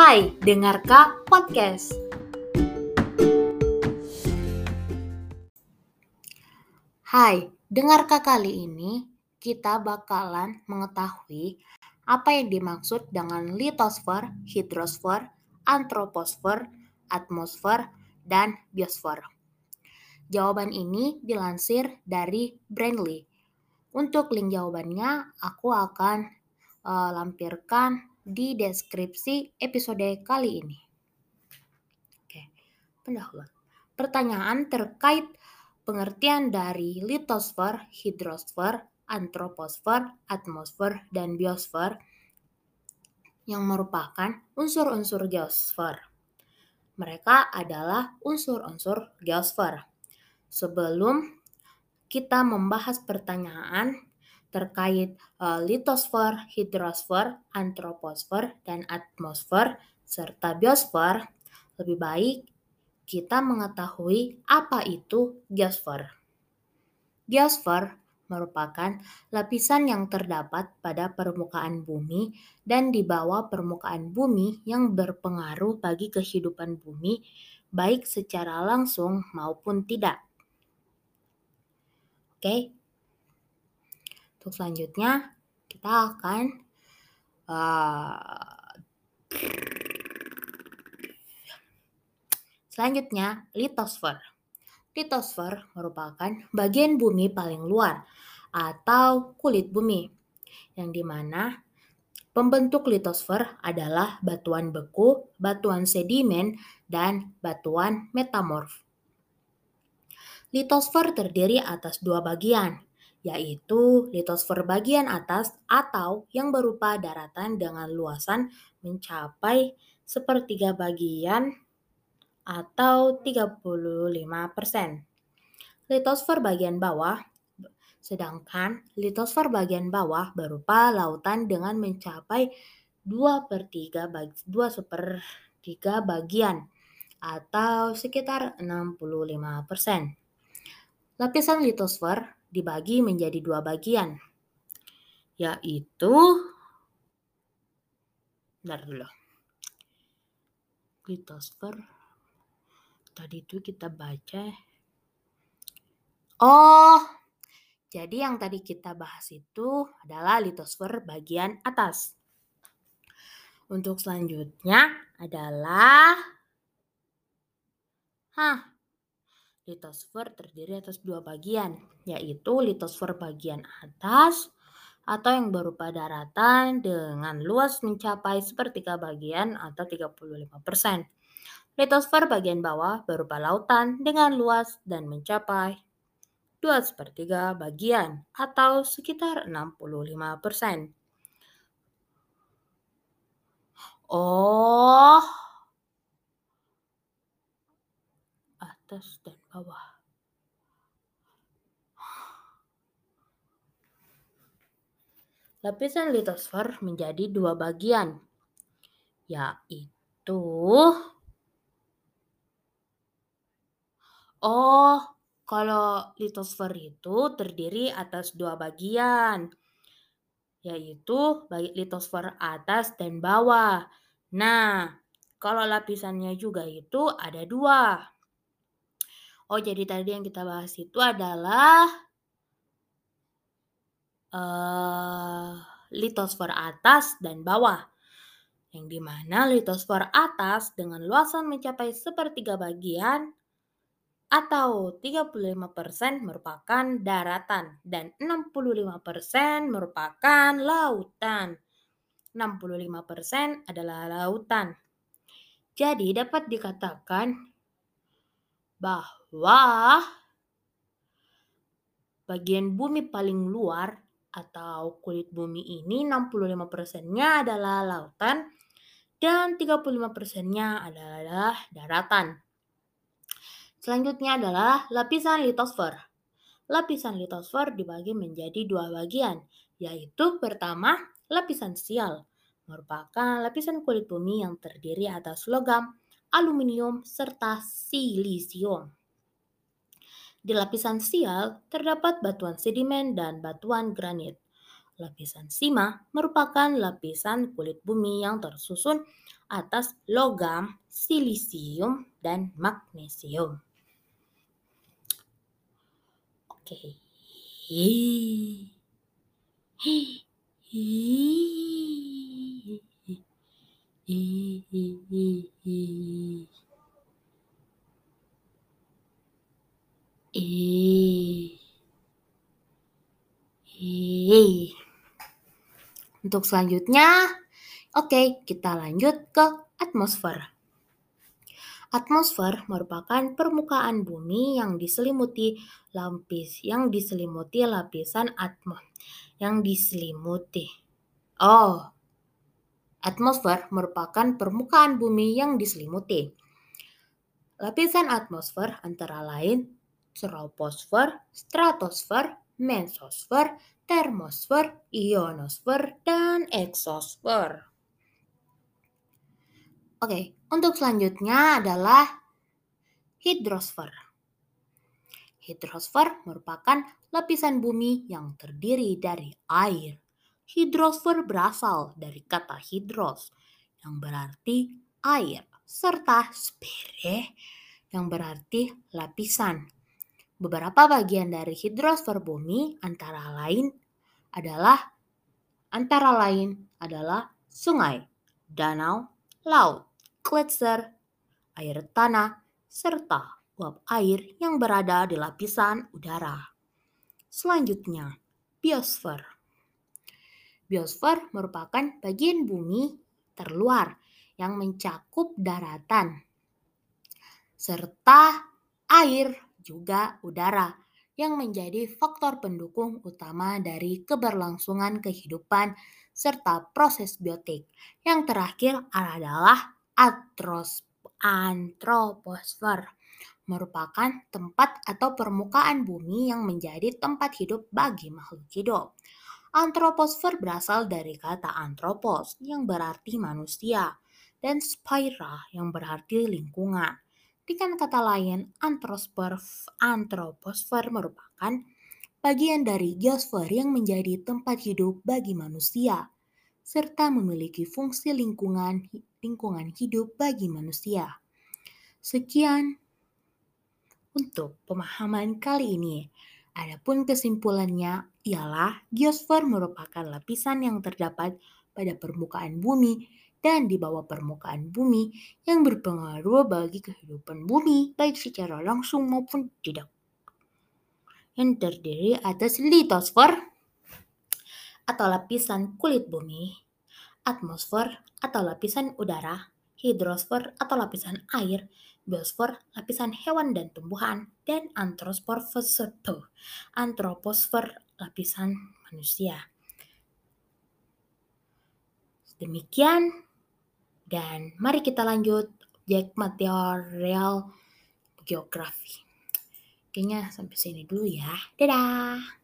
Hai, dengarkah podcast? Hai, dengarkah kali ini kita bakalan mengetahui apa yang dimaksud dengan litosfer, hidrosfer, antroposfer, atmosfer, dan biosfer. Jawaban ini dilansir dari Brandly. Untuk link jawabannya, aku akan uh, lampirkan di deskripsi episode kali ini. Oke, pendahuluan. Pertanyaan terkait pengertian dari litosfer, hidrosfer, antroposfer, atmosfer, dan biosfer yang merupakan unsur-unsur geosfer. Mereka adalah unsur-unsur geosfer. Sebelum kita membahas pertanyaan terkait uh, litosfer, hidrosfer, antroposfer, dan atmosfer, serta biosfer, lebih baik kita mengetahui apa itu geosfer. Geosfer merupakan lapisan yang terdapat pada permukaan bumi dan di bawah permukaan bumi yang berpengaruh bagi kehidupan bumi, baik secara langsung maupun tidak. Oke. Untuk selanjutnya kita akan uh, selanjutnya litosfer. Litosfer merupakan bagian bumi paling luar atau kulit bumi yang di mana pembentuk litosfer adalah batuan beku, batuan sedimen, dan batuan metamorf. Litosfer terdiri atas dua bagian, yaitu litosfer bagian atas atau yang berupa daratan dengan luasan mencapai sepertiga bagian atau 35%. Litosfer bagian bawah sedangkan litosfer bagian bawah berupa lautan dengan mencapai 2 per 3 bagi, 2 super 3 bagian atau sekitar 65 persen. Lapisan litosfer dibagi menjadi dua bagian, yaitu Bentar dulu. Litosfer tadi itu kita baca Oh, jadi yang tadi kita bahas itu adalah litosfer bagian atas. Untuk selanjutnya adalah Hah, Litosfer terdiri atas dua bagian, yaitu litosfer bagian atas atau yang berupa daratan dengan luas mencapai sepertiga bagian atau 35%. Litosfer bagian bawah berupa lautan dengan luas dan mencapai 2 sepertiga bagian atau sekitar 65%. Oh, atas dan bawah. Lapisan litosfer menjadi dua bagian, yaitu Oh, kalau litosfer itu terdiri atas dua bagian, yaitu litosfer atas dan bawah. Nah, kalau lapisannya juga itu ada dua, Oh, jadi tadi yang kita bahas itu adalah uh, litosfer atas dan bawah. Yang di mana litosfer atas dengan luasan mencapai sepertiga bagian atau 35% merupakan daratan dan 65% merupakan lautan. 65% adalah lautan. Jadi dapat dikatakan bahwa bagian bumi paling luar atau kulit bumi ini 65 persennya adalah lautan dan 35 persennya adalah daratan. Selanjutnya adalah lapisan litosfer. Lapisan litosfer dibagi menjadi dua bagian, yaitu pertama lapisan sial, merupakan lapisan kulit bumi yang terdiri atas logam, aluminium, serta silisium. Di lapisan sial terdapat batuan sedimen dan batuan granit. lapisan sima merupakan lapisan kulit bumi yang tersusun atas logam, silisium, dan magnesium. Oke. Untuk selanjutnya, oke, kita lanjut ke atmosfer. Atmosfer merupakan permukaan bumi yang diselimuti lapis yang diselimuti lapisan atmos yang diselimuti. Oh. Atmosfer merupakan permukaan bumi yang diselimuti. Lapisan atmosfer antara lain troposfer, stratosfer, mesosfer, termosfer, ionosfer, dan eksosfer. Oke, untuk selanjutnya adalah hidrosfer. Hidrosfer merupakan lapisan bumi yang terdiri dari air. Hidrosfer berasal dari kata hidros yang berarti air serta sphere yang berarti lapisan. Beberapa bagian dari hidrosfer bumi antara lain adalah antara lain adalah sungai, danau, laut, gletser, air tanah, serta uap air yang berada di lapisan udara. Selanjutnya, biosfer. Biosfer merupakan bagian bumi terluar yang mencakup daratan serta air juga udara yang menjadi faktor pendukung utama dari keberlangsungan kehidupan serta proses biotik. Yang terakhir adalah atros, antroposfer merupakan tempat atau permukaan bumi yang menjadi tempat hidup bagi makhluk hidup. Antroposfer berasal dari kata antropos yang berarti manusia dan spira yang berarti lingkungan. Dengan kata lain, antroposfer, antroposfer merupakan bagian dari geosfer yang menjadi tempat hidup bagi manusia serta memiliki fungsi lingkungan lingkungan hidup bagi manusia. Sekian untuk pemahaman kali ini. Adapun kesimpulannya ialah geosfer merupakan lapisan yang terdapat pada permukaan bumi dan di bawah permukaan bumi yang berpengaruh bagi kehidupan bumi baik secara langsung maupun tidak. Yang terdiri atas litosfer atau lapisan kulit bumi, atmosfer atau lapisan udara, hidrosfer atau lapisan air, biosfer lapisan hewan dan tumbuhan, dan antroposfer antroposfer lapisan manusia. Demikian dan mari kita lanjut objek material geografi. Kayaknya sampai sini dulu ya. Dadah.